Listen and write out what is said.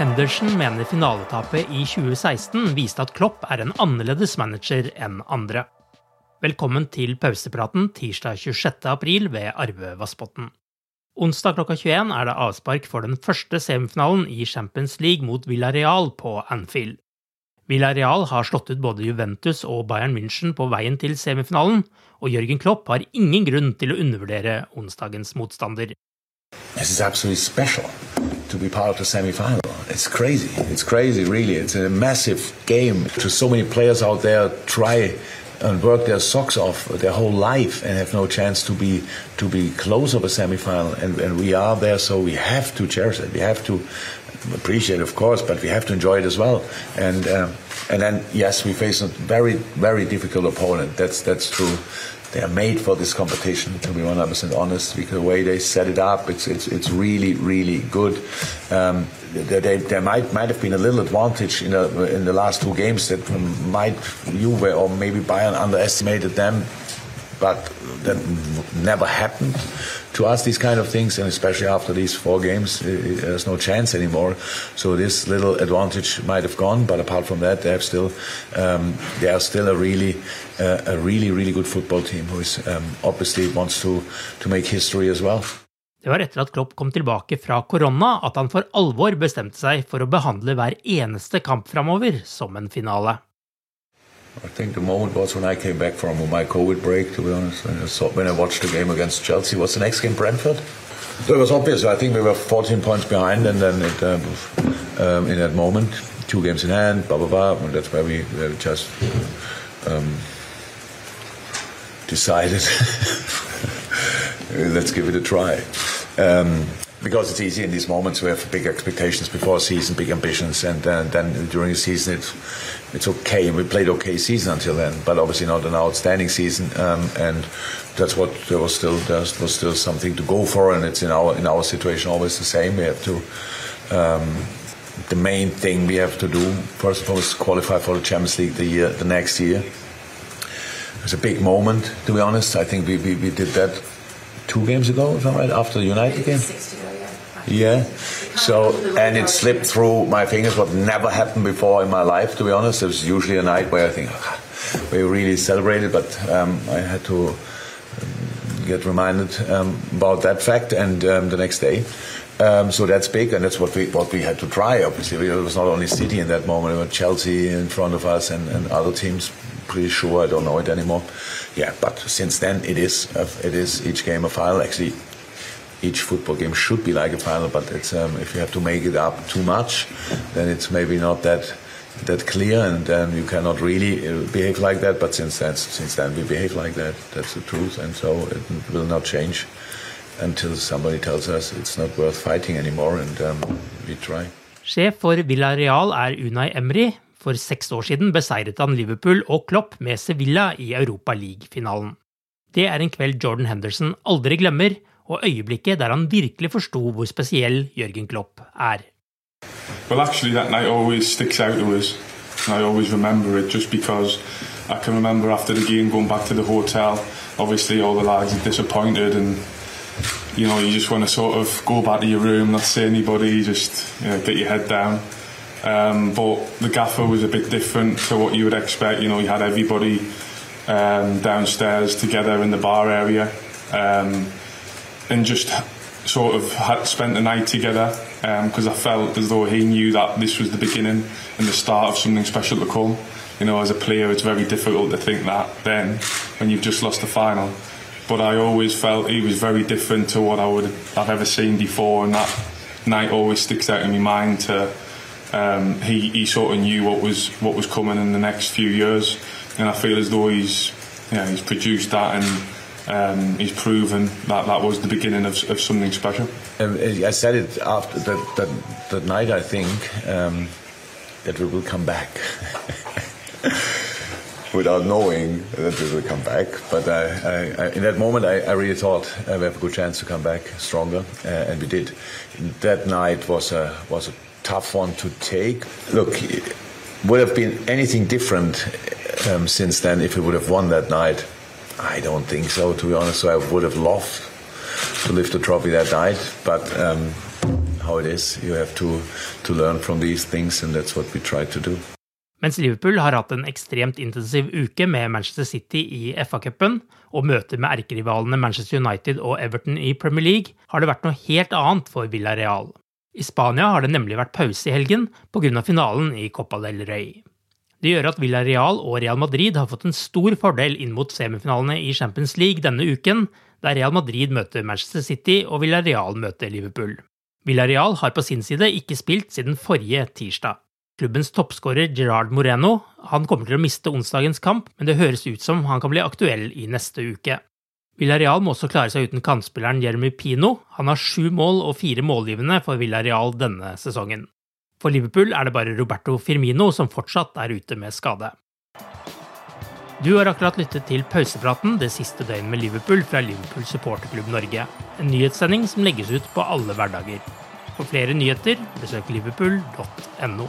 Henderson mener finaletapet i 2016 viste at Klopp er en annerledes manager enn andre. Velkommen til pausepraten tirsdag 26. april ved Arve Vassbotn. Onsdag klokka 21 er det avspark for den første semifinalen i Champions League mot Villarreal på Anfield. Villarreal har slått ut både Juventus og Bayern München på veien til semifinalen, og Jørgen Klopp har ingen grunn til å undervurdere onsdagens motstander. This is to be part of the semi-final. It's crazy. It's crazy, really. It's a massive game. To so many players out there try and work their socks off their whole life and have no chance to be to be close of a semi-final. And, and we are there, so we have to cherish it. We have to appreciate, it, of course, but we have to enjoy it as well. And uh, and then yes, we face a very very difficult opponent. That's that's true. They are made for this competition, to be 100% honest, because the way they set it up, it's it's it's really really good. Um, there might might have been a little advantage in the in the last two games that might Juve or maybe Bayern underestimated them, but that never happened to us. These kind of things, and especially after these four games, there's no chance anymore. So this little advantage might have gone, but apart from that, they have still um, they are still a really uh, a really really good football team who is um, obviously wants to to make history as well. Det var etter at Klopp kom tilbake fra korona at han for alvor bestemte seg for å behandle hver eneste kamp framover som en finale. I think the moment was when I came back from my COVID break, to be honest. When I, saw, when I watched the game against Chelsea, what's the next game, Brentford? So it was obvious. I think we were 14 points behind, and then it, uh, um, in that moment, two games in hand, blah blah blah. And that's where we, where we just um, decided, let's give it a try. Um, because it's easy in these moments we have big expectations before season, big ambitions, and uh, then during the season it's it's okay. We played okay season until then, but obviously not an outstanding season, um, and that's what there was still there was still something to go for, and it's in our in our situation always the same. We have to. Um, the main thing we have to do first of all is qualify for the Champions League the year the next year. It's a big moment, to be honest. I think we, we, we did that two games ago, if I'm right, after the United game. Yeah. So, and it slipped through my fingers, what never happened before in my life, to be honest. It was usually a night where I think oh, we really celebrated, but um, I had to um, get reminded um, about that fact, and um, the next day. Um, so that's big, and that's what we what we had to try. Obviously, it was not only City in that moment; it was Chelsea in front of us, and, and other teams. Pretty sure I don't know it anymore. Yeah, but since then it is it is each game a final. Actually, each football game should be like a final, but it's um, if you have to make it up too much, then it's maybe not that that clear, and then you cannot really uh, behave like that. But since then, since then we behave like that. That's the truth, and so it will not change until somebody tells us it's not worth fighting anymore, and um, we try. Sjef for Villarreal er Unai Emry. For seks år siden beseiret han Liverpool og Klopp med Sevilla i Europa League-finalen. Det er en kveld Jordan Henderson aldri glemmer, er. Well, actually, that night always sticks out to us, and I always remember it just because I can remember after the game going back to the hotel. Obviously, all the lads are disappointed, and you know, you just want to sort of go back to your room, not see anybody, just you know, get your head down. Um, but the gaffer was a bit different to what you would expect. You know, you had everybody um, downstairs together in the bar area, um, and just sort of had spent the night together because um, I felt as though he knew that this was the beginning and the start of something special to come. You know, as a player, it's very difficult to think that then when you've just lost the final. But I always felt he was very different to what I would have ever seen before, and that night always sticks out in my mind. To um, he, he sort of knew what was what was coming in the next few years, and I feel as though he's know, he's produced that and um, he's proven that that was the beginning of, of something special. Um, I said it after that, that, that night, I think, um, that we will come back. Without knowing that we will come back. But I, I, I, in that moment, I, really thought uh, we have a good chance to come back stronger, uh, and we did. That night was a, was a tough one to take. Look, it would have been anything different um, since then if we would have won that night. I don't think so, to be honest. So I would have loved to lift the trophy that night, but um, how it is, you have to, to learn from these things, and that's what we try to do. Mens Liverpool har hatt en ekstremt intensiv uke med Manchester City i FA-cupen og møter med erkerivalene Manchester United og Everton i Premier League, har det vært noe helt annet for Villarreal. I Spania har det nemlig vært pause i helgen pga. finalen i Copa del Rey. Det gjør at Villarreal og Real Madrid har fått en stor fordel inn mot semifinalene i Champions League denne uken, der Real Madrid møter Manchester City og Villarreal møter Liverpool. Villarreal har på sin side ikke spilt siden forrige tirsdag. Klubbens toppskårer Gerard Moreno han kommer til å miste onsdagens kamp, men det høres ut som han kan bli aktuell i neste uke. Villarreal må også klare seg uten kantspilleren Jeremy Pino. Han har sju mål og fire målgivende for Villarreal denne sesongen. For Liverpool er det bare Roberto Firmino som fortsatt er ute med skade. Du har akkurat lyttet til pausepraten det siste døgnet med Liverpool fra Liverpool supporterklubb Norge. En nyhetssending som legges ut på alle hverdager. For flere nyheter, besøk liverpool.no.